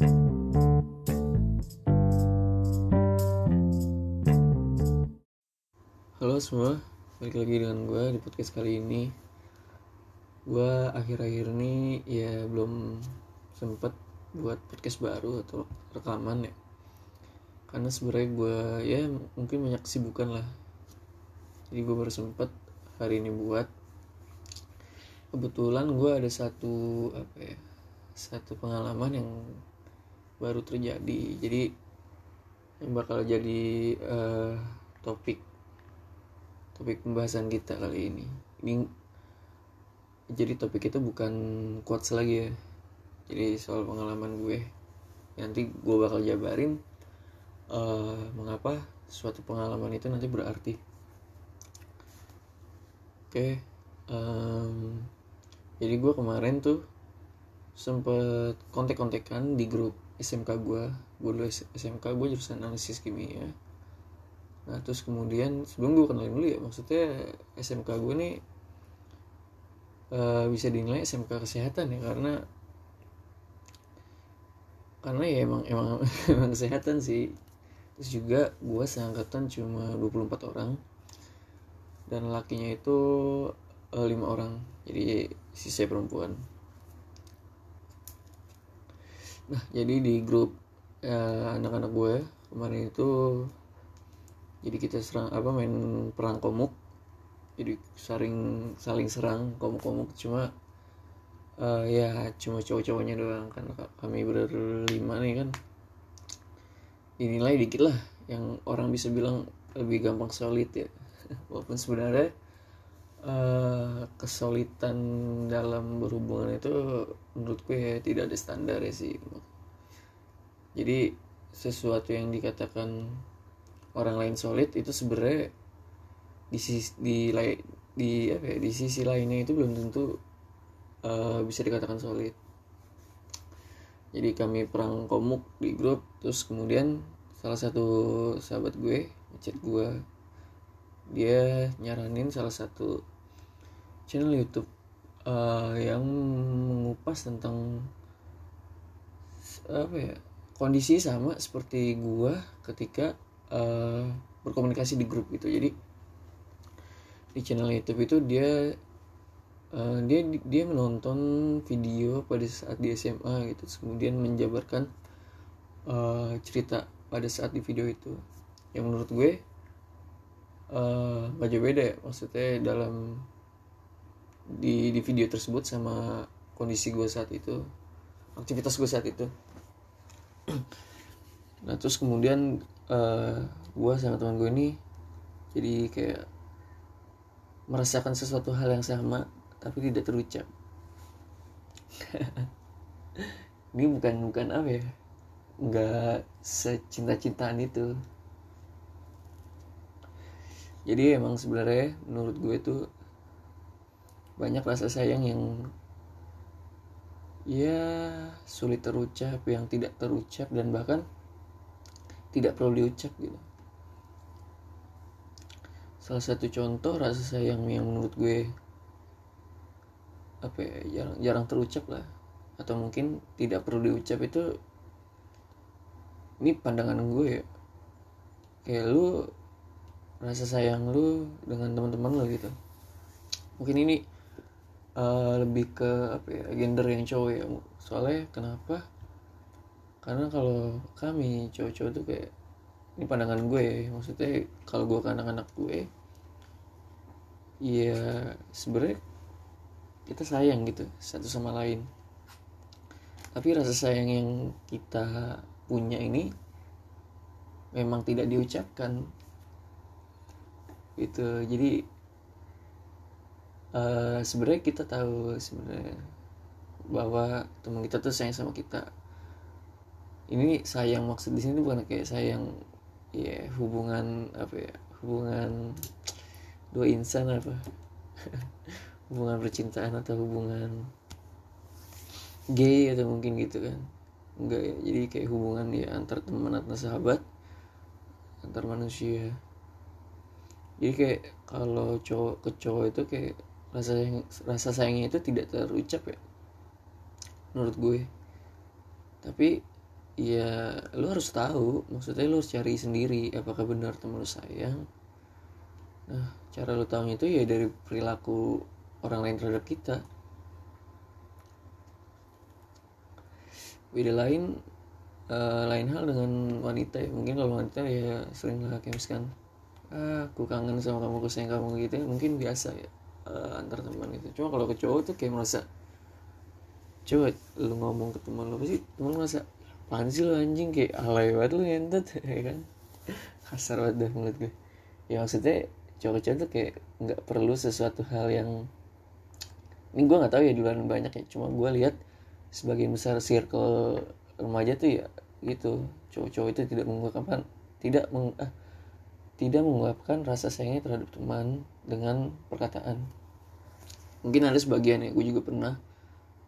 Halo semua, balik lagi dengan gue di podcast kali ini. Gue akhir-akhir ini ya belum sempet buat podcast baru atau rekaman ya. Karena sebenarnya gue ya mungkin banyak kesibukan lah. Jadi gue baru sempet hari ini buat. Kebetulan gue ada satu apa ya Satu pengalaman yang baru terjadi Jadi yang bakal jadi eh, topik topik pembahasan kita kali ini. Ini jadi topik itu bukan quotes lagi ya. Jadi soal pengalaman gue. Nanti gue bakal jabarin uh, mengapa suatu pengalaman itu nanti berarti. Oke, um, jadi gue kemarin tuh sempet kontek-kontekan di grup SMK gue. Gue dulu SMK gue jurusan analisis kimia. Nah terus kemudian sebelum gue kenalin dulu ya maksudnya SMK gue nih uh, bisa dinilai SMK kesehatan ya karena karena ya emang emang emang kesehatan sih. Terus juga gue seangkatan cuma 24 orang dan lakinya itu uh, lima orang. Jadi sisa perempuan nah jadi di grup uh, anak-anak gue kemarin itu jadi kita serang apa main perang komuk. Jadi saling saling serang komuk-komuk cuma uh, ya cuma cowok-cowoknya doang kan. Kami berlima nih kan. Dinilai dikit lah yang orang bisa bilang lebih gampang solid ya. Walaupun sebenarnya uh, kesulitan dalam berhubungan itu menurutku ya tidak ada standar ya sih. Jadi sesuatu yang dikatakan orang lain solid itu sebenarnya di sisi di di apa ya, di sisi lainnya itu belum tentu uh, bisa dikatakan solid. Jadi kami perang komuk di grup terus kemudian salah satu sahabat gue chat gue dia nyaranin salah satu channel YouTube uh, yang mengupas tentang apa ya kondisi sama seperti gue ketika uh, berkomunikasi di grup gitu. Jadi di channel YouTube itu dia uh, dia dia menonton video pada saat di SMA gitu. Kemudian menjabarkan uh, cerita pada saat di video itu. Yang menurut gue uh, jauh beda ya. Maksudnya dalam di di video tersebut sama kondisi gue saat itu aktivitas gue saat itu. Nah terus kemudian uh, eh, gue sama teman gue ini jadi kayak merasakan sesuatu hal yang sama tapi tidak terucap. Ini bukan bukan apa ya? Nggak secinta-cintaan itu jadi emang sebenarnya menurut gue itu banyak rasa sayang yang ya sulit terucap yang tidak terucap dan bahkan tidak perlu diucap gitu. Salah satu contoh rasa sayang yang menurut gue apa ya, jarang jarang terucap lah atau mungkin tidak perlu diucap itu ini pandangan gue ya. Kayak lu rasa sayang lu dengan teman-teman lo gitu. Mungkin ini uh, lebih ke apa ya gender yang cowok ya soalnya kenapa? Karena kalau kami cowok-cowok tuh kayak ini pandangan gue maksudnya kalau gue ke anak-anak gue ya sebenarnya kita sayang gitu satu sama lain. Tapi rasa sayang yang kita punya ini memang tidak diucapkan itu jadi uh, sebenarnya kita tahu sebenarnya bahwa teman kita tuh sayang sama kita. Ini sayang maksud di sini bukan kayak sayang ya hubungan apa ya hubungan dua insan apa? Hubungan percintaan atau hubungan gay atau mungkin gitu kan. Enggak ya jadi kayak hubungan ya antar teman atau sahabat antar manusia jadi kayak kalau cowok ke cowok itu kayak rasa sayang, rasa sayangnya itu tidak terucap ya menurut gue. Tapi ya lu harus tahu maksudnya lu harus cari sendiri apakah benar temen lu sayang. Nah cara lu tahu itu ya dari perilaku orang lain terhadap kita. Beda lain uh, lain hal dengan wanita ya. Mungkin kalau wanita ya sering lah ah aku kangen sama kamu aku sayang kamu gitu ya. Mungkin biasa ya uh, antar teman gitu. Cuma kalau ke cowok tuh kayak merasa coba lu ngomong ke teman lu. Pasti teman merasa apaan sih lu anjing? Kayak alay banget lu ngentot ya kan? Kasar banget dah menurut gue. Ya maksudnya cowok-cowok tuh kayak nggak perlu sesuatu hal yang ini gue nggak tahu ya di luar banyak ya. Cuma gue lihat sebagian besar circle remaja tuh ya gitu. Cowok-cowok itu tidak mengungkapkan tidak meng, ah, tidak mengungkapkan rasa sayangnya terhadap teman dengan perkataan. Mungkin ada sebagian ya gue juga pernah.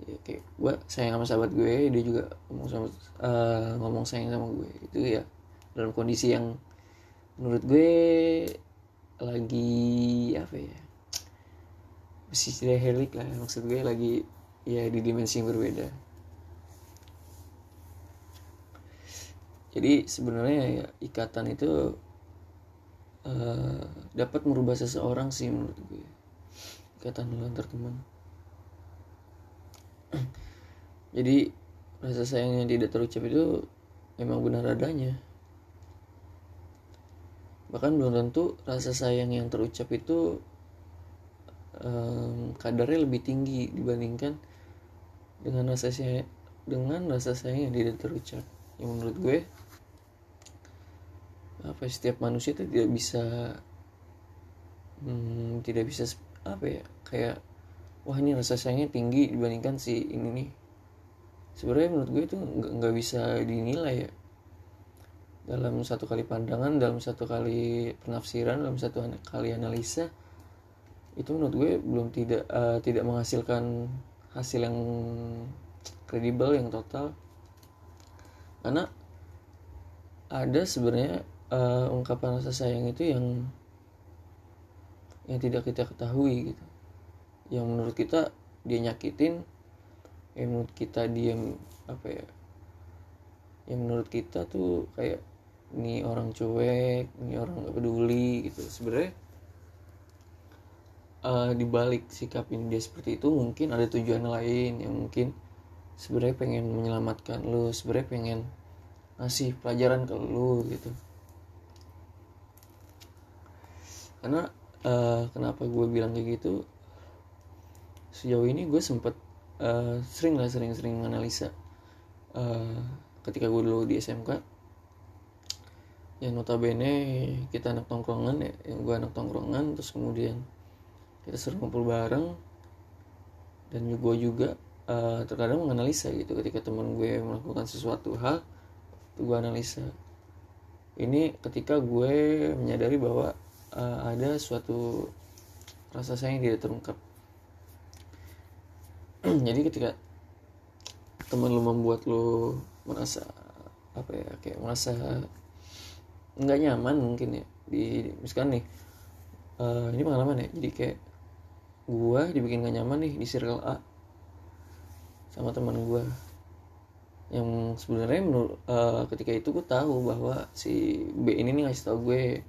Ya, kayak gue sayang sama sahabat gue dia juga ngomong sama uh, ngomong sayang sama gue. Itu ya dalam kondisi yang menurut gue lagi apa ya masih tidak helik lah maksud gue lagi ya di dimensi yang berbeda. Jadi sebenarnya ya ikatan itu uh, dapat merubah seseorang sih menurut gue. Ikatan lu antar teman. Jadi rasa sayang yang tidak terucap itu memang benar adanya. Bahkan belum tentu rasa sayang yang terucap itu um, kadarnya lebih tinggi dibandingkan dengan rasa sayang dengan rasa sayang yang tidak terucap. Yang menurut gue apa setiap manusia itu tidak bisa hmm, tidak bisa apa ya kayak wah ini rasa sayangnya tinggi dibandingkan si ini nih. Sebenarnya menurut gue itu nggak bisa dinilai ya. Dalam satu kali pandangan dalam satu kali penafsiran dalam satu kali analisa itu menurut gue belum tidak uh, tidak menghasilkan hasil yang kredibel yang total. Karena ada sebenarnya uh, ungkapan rasa sayang itu yang yang tidak kita ketahui gitu. Yang menurut kita dia nyakitin yang menurut kita dia apa ya yang menurut kita tuh kayak ini orang cuek ini orang gak peduli gitu. Sebenarnya uh, dibalik sikap ini dia seperti itu mungkin ada tujuan lain yang mungkin sebenarnya pengen menyelamatkan lu sebenarnya pengen ngasih pelajaran ke lu gitu karena uh, kenapa gue bilang kayak gitu? Sejauh ini gue sempet uh, sering lah sering-sering menganalisa uh, ketika gue dulu di SMK yang notabene kita anak tongkrongan ya yang gue anak tongkrongan terus kemudian kita sering kumpul bareng. Dan gue juga uh, terkadang menganalisa gitu ketika teman gue melakukan sesuatu hal itu gue analisa. Ini ketika gue menyadari bahwa uh, ada suatu rasa sayang yang tidak terungkap. Jadi ketika teman lu membuat lu merasa apa ya kayak merasa nggak nyaman mungkin ya di misalkan nih uh, ini pengalaman ya jadi kayak gua dibikin gak nyaman nih di circle A sama teman gua. Yang sebenarnya menurut uh, ketika itu gue tahu bahwa si B ini nih ngasih tau gue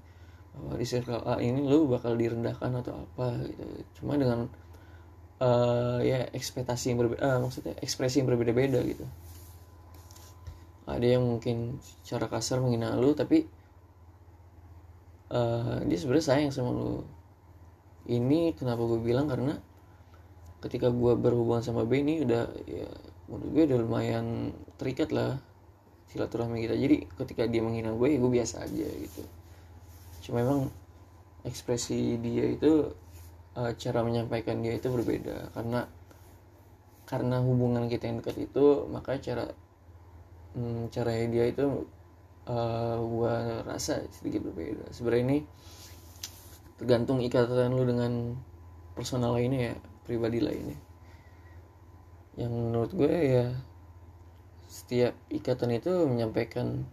di circle A ini lu bakal direndahkan atau apa gitu. Cuma dengan uh, ya ekspektasi yang berbeda uh, maksudnya ekspresi yang berbeda-beda gitu. Ada yang mungkin secara kasar menghina lu tapi uh, dia sebenarnya sayang sama lu. Ini kenapa gue bilang karena ketika gue berhubungan sama B ini udah ya menurut gue udah lumayan terikat lah silaturahmi kita. Jadi ketika dia menghina gue ya gue biasa aja gitu cuma memang ekspresi dia itu uh, cara menyampaikan dia itu berbeda. Karena karena hubungan kita yang dekat itu maka cara hmm, cara dia itu uh, gue rasa sedikit berbeda. Sebenarnya ini tergantung ikatan lu dengan personal lainnya ya pribadi lainnya. Yang menurut gue ya setiap ikatan itu menyampaikan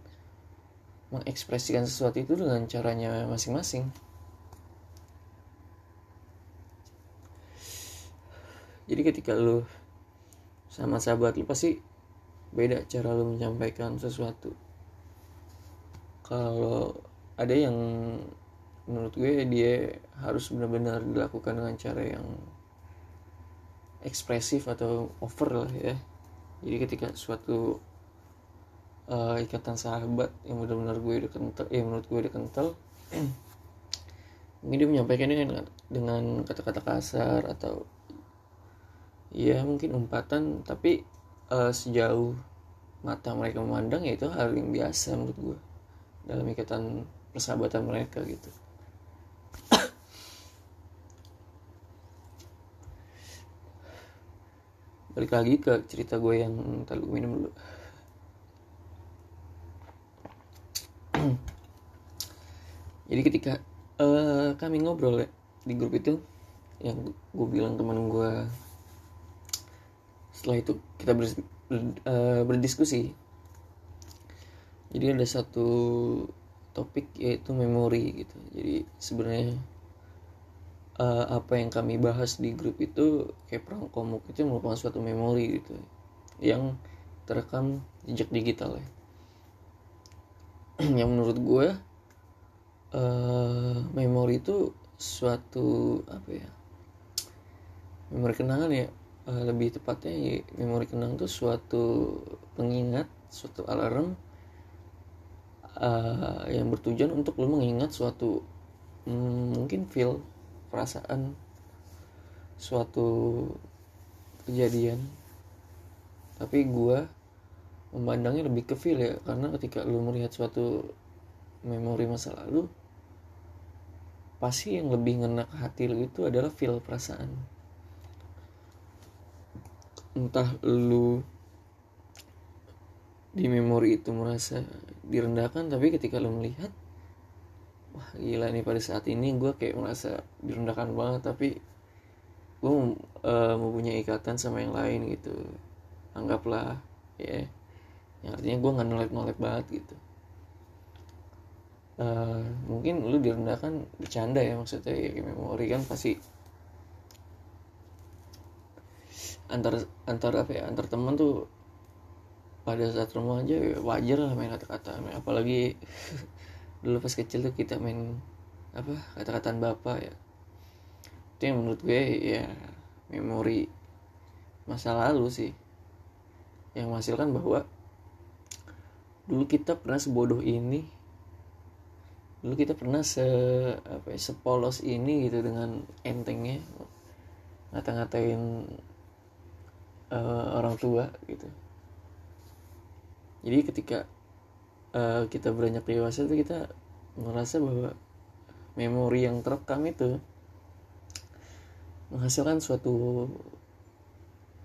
mengekspresikan sesuatu itu dengan caranya masing-masing. Jadi ketika lu sama sahabat lu pasti beda cara lu menyampaikan sesuatu. Kalau ada yang menurut gue dia harus benar-benar dilakukan dengan cara yang ekspresif atau over lah ya. Jadi ketika suatu uh, ikatan sahabat yang benar-benar gue udah kental ya menurut gue udah kental mungkin dia menyampaikannya dengan dengan kata-kata kasar atau ya mungkin umpatan tapi uh, sejauh mata mereka memandang ya itu hal yang biasa menurut gue dalam ikatan persahabatan mereka gitu. Balik lagi ke cerita gue yang gue minum dulu jadi ketika uh, kami ngobrol ya di grup itu yang gue bilang teman gue setelah itu kita ber, ber, uh, berdiskusi. Jadi ada satu topik yaitu memori gitu. Jadi sebenarnya uh, apa yang kami bahas di grup itu kayak perang komuk itu merupakan suatu memori gitu yang terekam jejak digital ya. Yang menurut gue uh, memori itu suatu apa ya memori kenangan ya. Uh, lebih tepatnya ya, memori kenang itu suatu pengingat suatu alarm uh, yang bertujuan untuk lo mengingat suatu mm, mungkin feel perasaan suatu kejadian. Tapi gue memandangnya lebih ke feel ya karena ketika lu melihat suatu memori masa lalu pasti yang lebih ngena ke hati lu itu adalah feel perasaan? Entah lu di memori itu merasa direndahkan tapi ketika lu melihat wah gila nih pada saat ini gue kayak merasa direndahkan banget tapi gue uh, mempunyai ikatan sama yang lain gitu. Anggaplah ya. Yeah. yang artinya gue nggak nolep nolep banget gitu uh, mungkin lu direndahkan bercanda ya maksudnya ya memori kan pasti antar antar apa ya antar teman tuh pada saat remaja ya wajar lah main kata-kata. Apalagi dulu pas kecil tuh kita main apa kata-kataan bapak ya. Itu yang menurut gue ya memori masa lalu sih. Yang menghasilkan bahwa dulu kita pernah sebodoh ini dulu kita pernah se apa ya, sepolos ini gitu dengan entengnya. Ngata-ngatain uh, orang tua gitu. Jadi ketika uh, kita beranjak dewasa itu kita merasa bahwa memori yang terekam itu menghasilkan suatu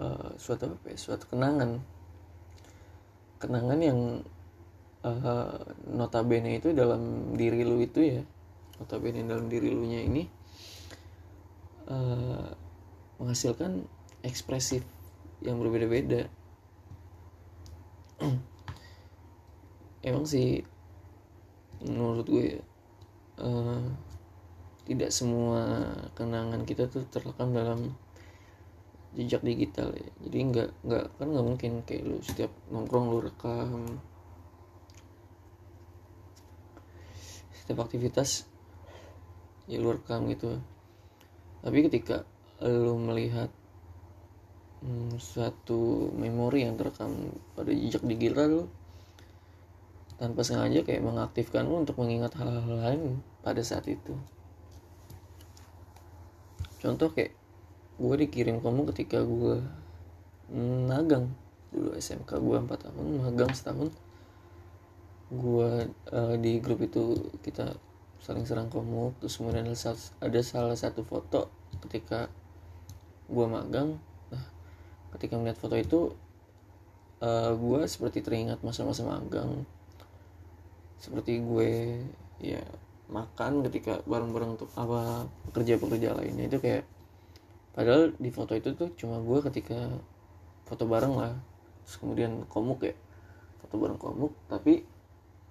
uh, suatu apa ya, suatu kenangan. Kenangan yang uh, notabene itu dalam diri lu itu ya notabene dalam diri lu nya ini uh, menghasilkan ekspresif yang berbeda-beda. Emang sih menurut gue uh, tidak semua kenangan kita tuh terekam dalam jejak digital ya. Jadi nggak nggak kan nggak mungkin kayak lu setiap nongkrong lu rekam setiap aktivitas ya lu rekam gitu. Tapi ketika lu melihat hmm, suatu memori yang terekam pada jejak digital lu tanpa sengaja kayak mengaktifkan lu untuk mengingat hal-hal lain pada saat itu. Contoh kayak gue dikirim kamu ketika gue magang dulu SMK gue 4 tahun magang setahun gue uh, di grup itu kita saling serang kamu terus kemudian ada salah satu foto ketika gue magang. Nah ketika melihat foto itu uh, gue seperti teringat masa-masa magang. Seperti gue ya makan ketika bareng-bareng untuk apa pekerja-pekerja lainnya. Itu kayak padahal di foto itu tuh cuma gue ketika foto bareng lah. Terus kemudian komuk ya foto bareng komuk tapi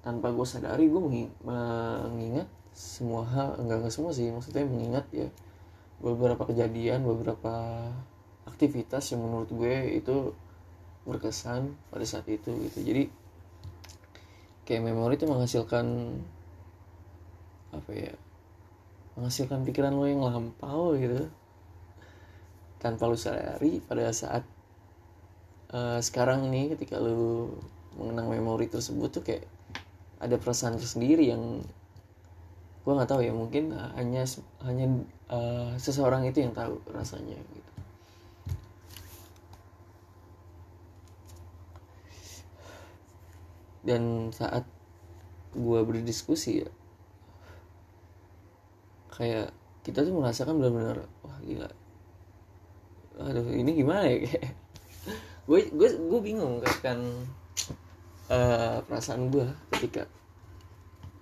tanpa gue sadari gue mengingat semua hal enggak enggak semua sih maksudnya mengingat ya beberapa kejadian beberapa aktivitas yang menurut gue itu berkesan pada saat itu gitu. Jadi kayak memori itu menghasilkan apa ya menghasilkan pikiran lo yang lampau gitu. Tanpa lu sadari pada saat uh, sekarang nih ketika lu mengenang memori tersebut tuh kayak ada perasaan tersendiri yang gue nggak tahu ya mungkin hanya hanya uh, seseorang itu yang tahu rasanya gitu. Dan saat gue berdiskusi ya kayak kita tuh merasakan benar-benar wah gila. Aduh ini gimana ya? Gue gue gue bingung kan uh, perasaan gue ketika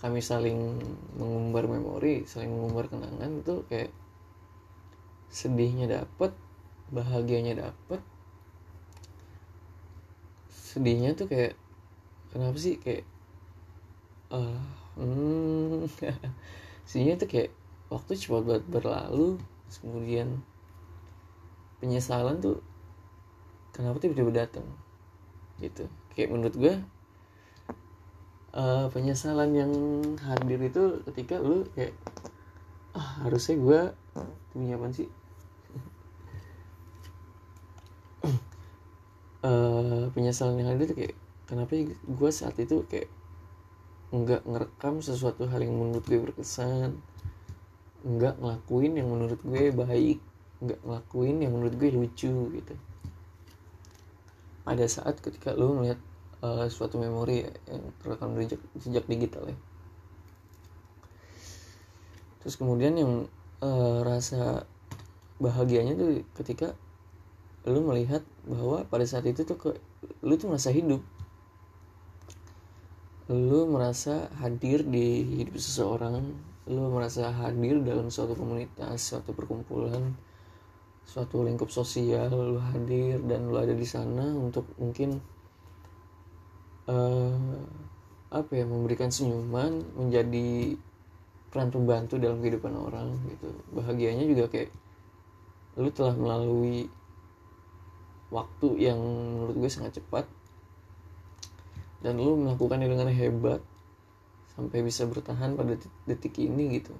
kami saling mengumbar memori saling mengumbar kenangan itu kayak sedihnya dapet bahagianya dapet. Sedihnya tuh kayak kenapa sih? Kayak uh, hmm, sehingga itu kayak waktu cepat banget berlalu kemudian penyesalan tuh kenapa tiba-tiba datang gitu kayak menurut gue uh, penyesalan yang hadir itu ketika lu kayak ah harusnya gue punya apa sih? Uh, penyesalan yang hadir tuh kayak kenapa gue saat itu kayak nggak ngerekam sesuatu hal yang menurut gue berkesan nggak ngelakuin yang menurut gue baik nggak ngelakuin yang menurut gue lucu gitu pada saat ketika lo ngeliat uh, suatu memori yang terekam dari sejak digital ya. Terus kemudian yang uh, rasa bahagianya tuh ketika lo melihat bahwa pada saat itu tuh ke, lu tuh merasa hidup. Lu merasa hadir di hidup seseorang lu merasa hadir dalam suatu komunitas suatu perkumpulan suatu lingkup sosial lu hadir dan lu ada di sana untuk mungkin uh, apa ya memberikan senyuman menjadi peran pembantu dalam kehidupan orang gitu. Bahagianya juga kayak lu telah melalui waktu yang menurut gue sangat cepat dan lu melakukannya dengan hebat sampai bisa bertahan pada detik ini gitu.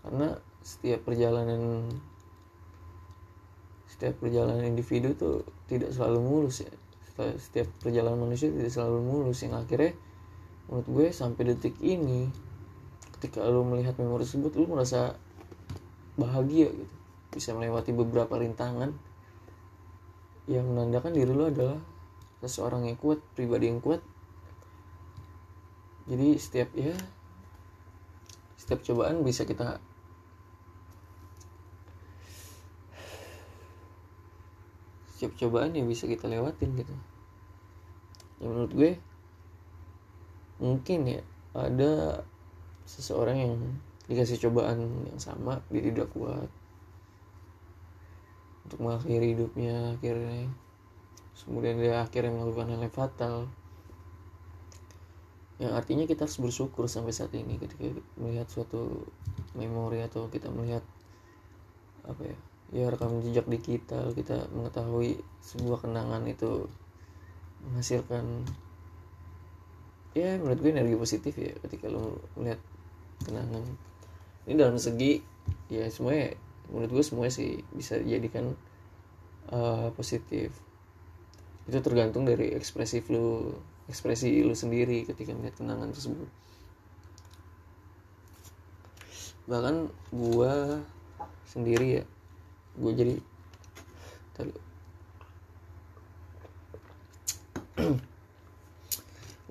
Karena setiap perjalanan setiap perjalanan individu tuh tidak selalu mulus ya. Setiap perjalanan manusia tidak selalu mulus yang akhirnya menurut gue sampai detik ini ketika lu melihat memori tersebut lu merasa bahagia gitu. Bisa melewati beberapa rintangan yang menandakan diri lu adalah seseorang yang kuat pribadi yang kuat. Jadi setiap ya setiap cobaan bisa kita setiap cobaan yang bisa kita lewatin gitu. Ya menurut gue mungkin ya ada seseorang yang dikasih cobaan yang sama dia tidak kuat untuk mengakhiri hidupnya akhirnya. Kemudian dia akhirnya melakukan hal yang fatal. Yang artinya kita harus bersyukur sampai saat ini ketika melihat suatu memori atau kita melihat apa ya ya rekam jejak digital kita mengetahui sebuah kenangan itu menghasilkan ya menurut gue energi positif ya ketika lo melihat kenangan. Ini dalam segi ya semuanya menurut gue semuanya sih bisa dijadikan uh, positif. Itu tergantung dari ekspresif lu ekspresi lu sendiri ketika melihat kenangan tersebut. Bahkan gua sendiri ya gue jadi tadi.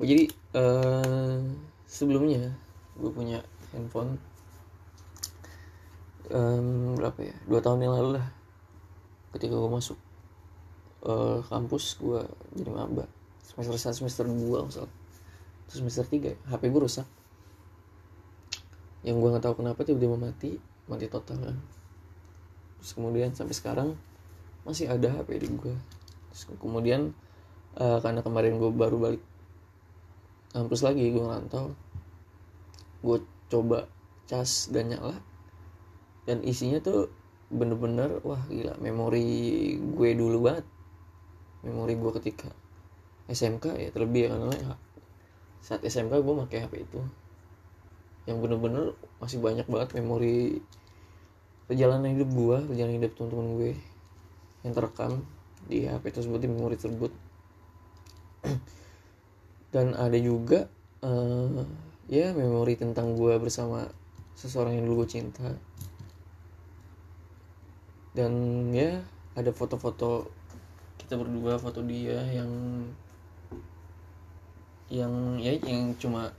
Gue jadi uh, sebelumnya gue punya handphone um, berapa ya? Dua tahun yang lalu lah ketika gue masuk uh, kampus gue jadi maba. Semester satu semester dua misal terus semester tiga HP gue rusak. Yang gue nggak tahu kenapa tiba-tiba mati mati total kan terus kemudian sampai sekarang masih ada HP di gue terus kemudian uh, karena kemarin gue baru balik kampus lagi gue ngerantau gue coba cas dan nyala. Dan isinya tuh bener-bener wah gila memori gue dulu banget. Memori gue ketika SMK ya terlebih ya karena ya, saat SMK gue pakai HP itu. Yang bener-bener masih banyak banget memori perjalanan hidup gue perjalanan hidup teman-teman gue yang terekam di HP tersebut di memori tersebut. Dan ada juga uh, ya memori tentang gue bersama seseorang yang dulu gue cinta. Dan ya ada foto-foto kita berdua foto dia yang yang ya yang cuma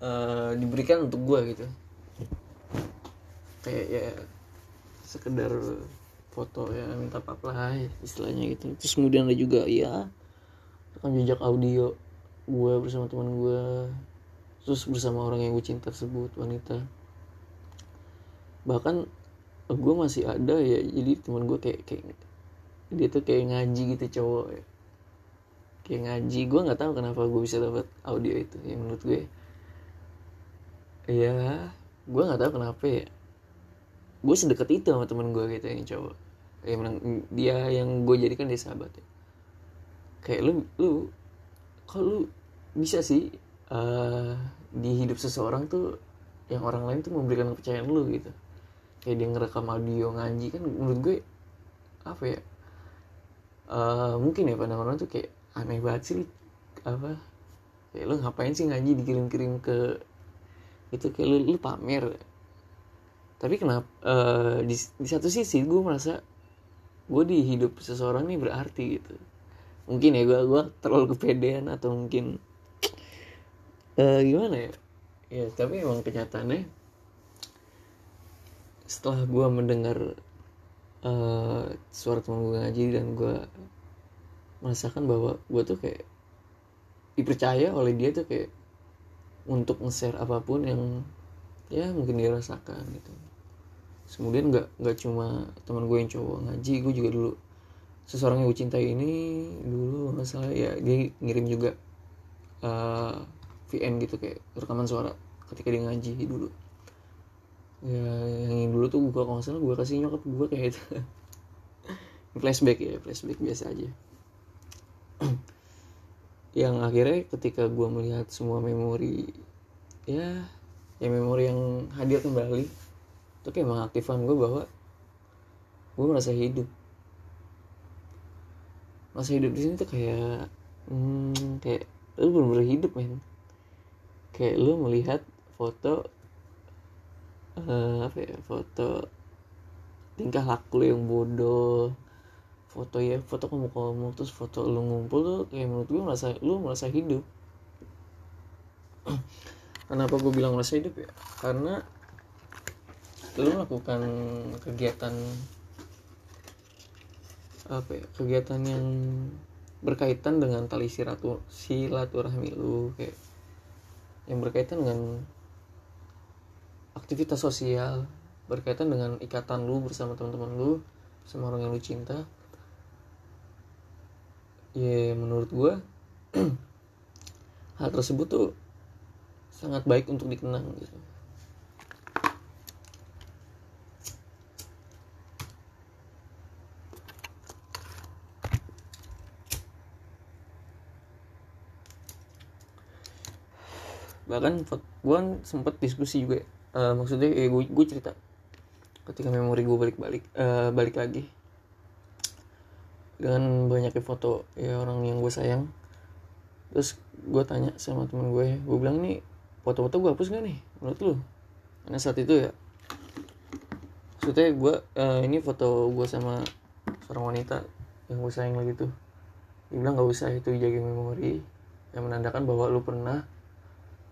uh, diberikan untuk gue gitu kayak ya sekedar foto ya minta apa lah istilahnya gitu. Terus kemudian ada juga ya rekam jejak audio gue bersama teman gue terus bersama orang yang gue cinta tersebut wanita. Bahkan gue masih ada ya jadi teman gue kayak kayak dia tuh kayak ngaji gitu cowok ya. Kayak ngaji gue nggak tahu kenapa gue bisa dapat audio itu ya menurut gue ya. Gue nggak tahu kenapa ya gue sedekat itu sama temen gue gitu yang cowok. Ya menang, dia yang gue jadikan dia sahabat ya. Kayak lu lu kok lu bisa sih uh, di hidup seseorang tuh yang orang lain tuh memberikan kepercayaan lu gitu? Kayak dia ngerekam audio ngaji kan menurut gue apa ya uh, mungkin ya pandangan orang tuh kayak aneh banget sih apa kayak lu ngapain sih ngaji dikirim-kirim ke itu kayak lu, lu pamer tapi kenapa uh, di, di satu sisi gue merasa gue di hidup seseorang nih berarti gitu. Mungkin ya gue gue terlalu kepedean atau mungkin uh, gimana ya? Ya tapi emang kenyataannya setelah gue mendengar uh, suara teman gue ngaji dan gue merasakan bahwa gue tuh kayak dipercaya oleh dia tuh kayak untuk nge-share apa pun yang ya mungkin dia rasakan gitu kemudian nggak nggak cuma teman gue yang cowok ngaji gue juga dulu seseorang yang gue cintai ini dulu nggak salah ya dia ngirim juga uh, eh, VN gitu kayak rekaman suara ketika dia ngaji dulu. Ya yang dulu tuh gue kalau nggak gue kasih nyokap gue kayak itu flashback ya flashback biasa aja. Yang akhirnya ketika gue melihat semua memori ya ya memori yang hadir kembali itu kayak mengaktifkan gue bahwa gue merasa hidup. Masa hidup di sini tuh kayak hmm, kayak lu bener-bener hidup men. Kayak lu melihat foto uh, apa ya foto tingkah laku lu yang bodoh foto ya foto kamu kamu terus foto lu ngumpul tuh kayak menurut gue merasa lu merasa hidup. Kenapa gue bilang merasa hidup ya? Karena lu melakukan kegiatan apa ya? Kegiatan yang berkaitan dengan tali silatur silaturahmi lu kayak yang berkaitan dengan aktivitas sosial berkaitan dengan ikatan lu bersama teman-teman lu sama orang yang lu cinta. Ya menurut gue hal tersebut tuh sangat baik untuk dikenang gitu bahkan gue sempet diskusi juga uh, maksudnya eh, gue gue cerita. Ketika memori gue balik balik uh, balik lagi. Dengan banyaknya foto ya orang yang gue sayang. Terus gue tanya sama temen gue gue bilang nih foto-foto gue hapus gak nih menurut lu? Karena saat itu ya maksudnya gue uh, ini foto gue sama seorang wanita yang gue sayang lagi tuh. Dia bilang gak usah itu jaga memori. Yang menandakan bahwa lu pernah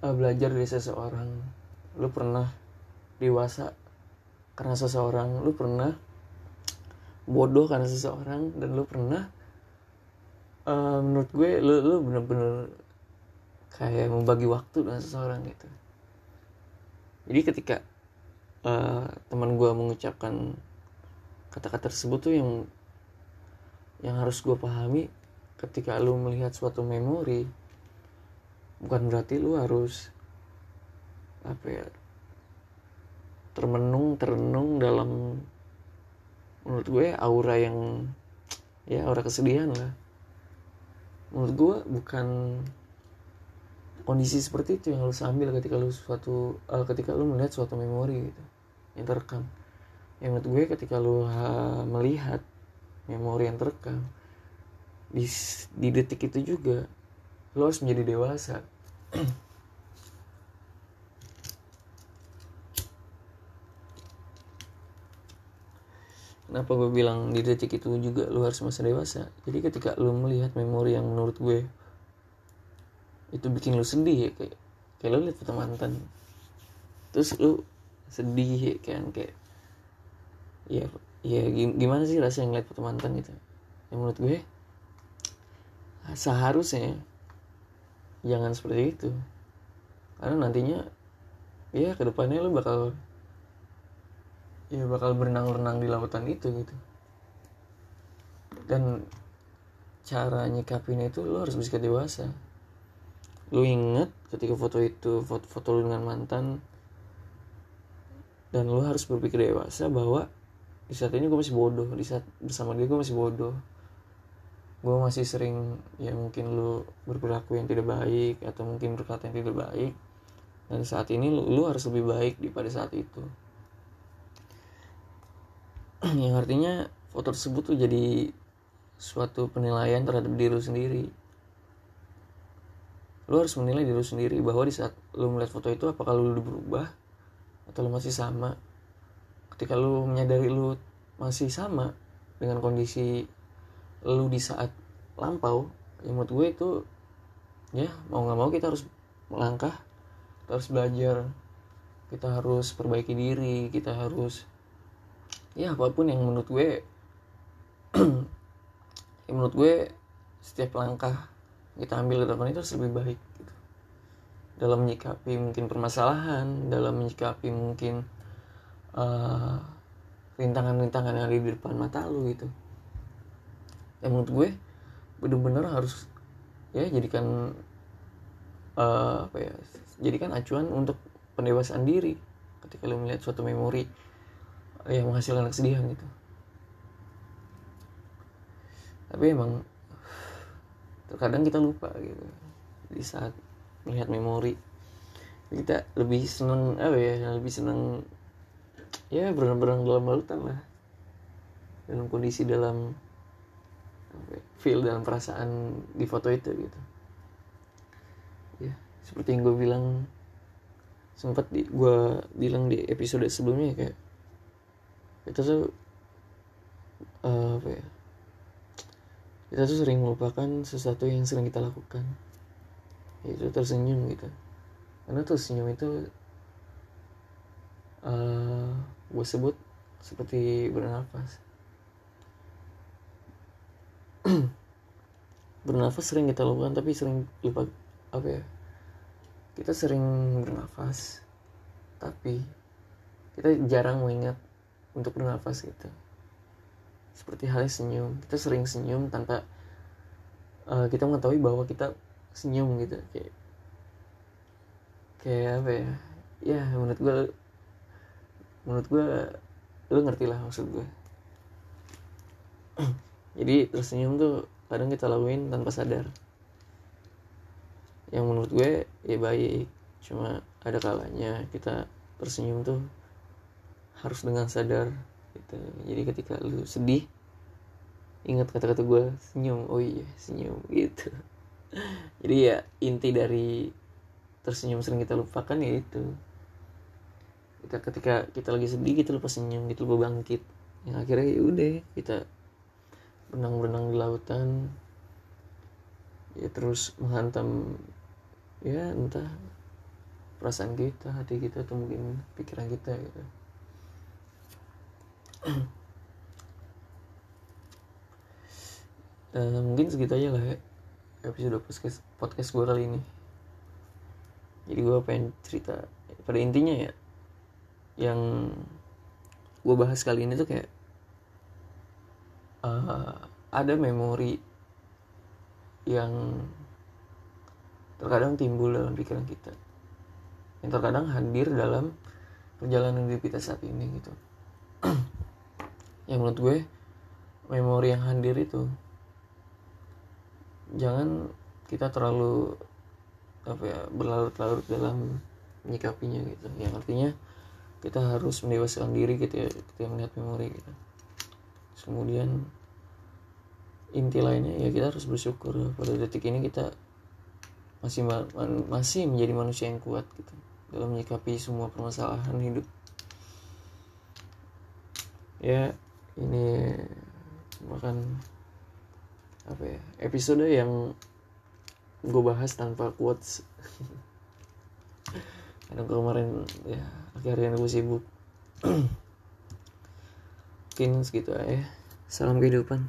uh, belajar dari seseorang. Lu pernah dewasa karena seseorang. Lu pernah bodoh karena seseorang. Dan lu pernah uh, menurut gue lu lu bener-bener kayak membagi waktu dengan seseorang gitu. Jadi ketika uh, teman gue mengucapkan kata-kata tersebut tuh yang yang harus gue pahami ketika lu melihat suatu memori bukan berarti lu harus apa ya termenung terenung dalam menurut gue aura yang ya aura kesedihan lah. Menurut gue bukan kondisi seperti itu yang lu ambil ketika lu suatu uh, ketika lu melihat suatu memori gitu yang terekam. Yang menurut gue ketika lu uh, melihat memori yang terekam di di detik itu juga lu harus menjadi dewasa. Kenapa gue bilang di detik itu juga lu harus masa dewasa? Jadi ketika lu melihat memori yang menurut gue Itu bikin lu sedih ya Kayak, kayak lu lihat foto mantan. Terus lu sedih ya kan Kayak Ya, ya gimana sih rasa yang lihat foto mantan gitu? Yang menurut gue Seharusnya Jangan seperti itu. Karena nantinya Ya ke depannya lu bakal ya bakal berenang-renang di lautan itu gitu. Dan cara nyikapinnya itu lo harus bisa dewasa. Lo inget ketika foto itu foto-foto lo dengan mantan dan lo harus berpikir dewasa bahwa di saat ini gue masih bodoh di saat bersama dia gue masih bodoh gue masih sering ya mungkin lo berperilaku yang tidak baik atau mungkin berkata yang tidak baik. Dan saat ini lo, lo harus lebih baik daripada saat itu. Yang artinya foto tersebut tuh jadi suatu penilaian terhadap diri lu sendiri. Lu harus menilai diri lu sendiri bahwa di saat lu melihat foto itu apakah lu berubah atau lu masih sama? Ketika lu menyadari lu masih sama dengan kondisi lu di saat lampau yang menurut gue itu ya mau nggak mau kita harus melangkah kita harus belajar kita harus perbaiki diri kita harus ya apa pun yang menurut gue yang menurut gue setiap langkah kita ambil ke depan itu lebih baik gitu. dalam menyikapi mungkin permasalahan dalam menyikapi mungkin rintangan eh, rintangan-rintangan yang ada di depan mata lu gitu yang menurut gue bener-bener harus ya jadikan uh, apa ya jadikan acuan untuk pendewasaan diri ketika lu melihat suatu memori yang menghasilkan kesedihan gitu. Tapi emang terkadang kita lupa gitu di saat melihat memori. Kita lebih seneng apa ya lebih seneng ya berenang-berenang dalam lautan lah. Dalam kondisi dalam feel dalam perasaan di foto itu gitu. Ya seperti yang gue bilang sempat di gue bilang di episode sebelumnya kayak kita tuh uh, apa ya kita tuh sering melupakan sesuatu yang sering kita lakukan. Itu tersenyum gitu. Karena tuh senyum itu uh, gue sebut seperti bernafas bernafas sering kita lakukan tapi sering lupa apa ya kita sering bernafas tapi kita jarang mengingat untuk bernafas gitu. Seperti halnya senyum kita sering senyum tanpa uh, kita mengetahui bahwa kita senyum gitu kayak kayak apa ya ya menurut gue menurut gue lu ngerti lah maksud gue jadi tersenyum tuh kadang kita lakuin tanpa sadar. Yang menurut gue ya baik. Cuma ada kalanya kita tersenyum tuh harus dengan sadar gitu. Jadi ketika lu sedih ingat kata-kata gue senyum oh iya senyum gitu. Jadi ya inti dari tersenyum sering kita lupakan ya itu. Kita ketika kita lagi sedih kita lupa senyum kita lupa bangkit. Yang akhirnya ya udah kita berenang-berenang di lautan. Ya terus menghantam ya entah perasaan kita hati kita atau mungkin pikiran kita gitu. Uh, mungkin segitu aja lah ya episode podcast podcast gue kali ini. Jadi gue pengen cerita pada intinya ya yang gue bahas kali ini tuh kayak uh, ada memori yang terkadang timbul dalam pikiran kita. Yang terkadang hadir dalam perjalanan hidup kita saat ini gitu. Yang menurut gue memori yang hadir itu jangan kita terlalu apa ya berlarut-larut dalam menyikapinya gitu. Yang artinya kita harus mendewasakan diri gitu ya ketika melihat memori gitu kemudian inti lainnya ya kita harus bersyukur. Pada detik ini kita masih masih menjadi manusia yang kuat gitu. Dalam menyikapi semua permasalahan hidup. Ya ini bahkan apa ya episode yang gue bahas tanpa quotes. Karena kemarin ya akhirnya gue sibuk. Mungkin segitu aja salam kehidupan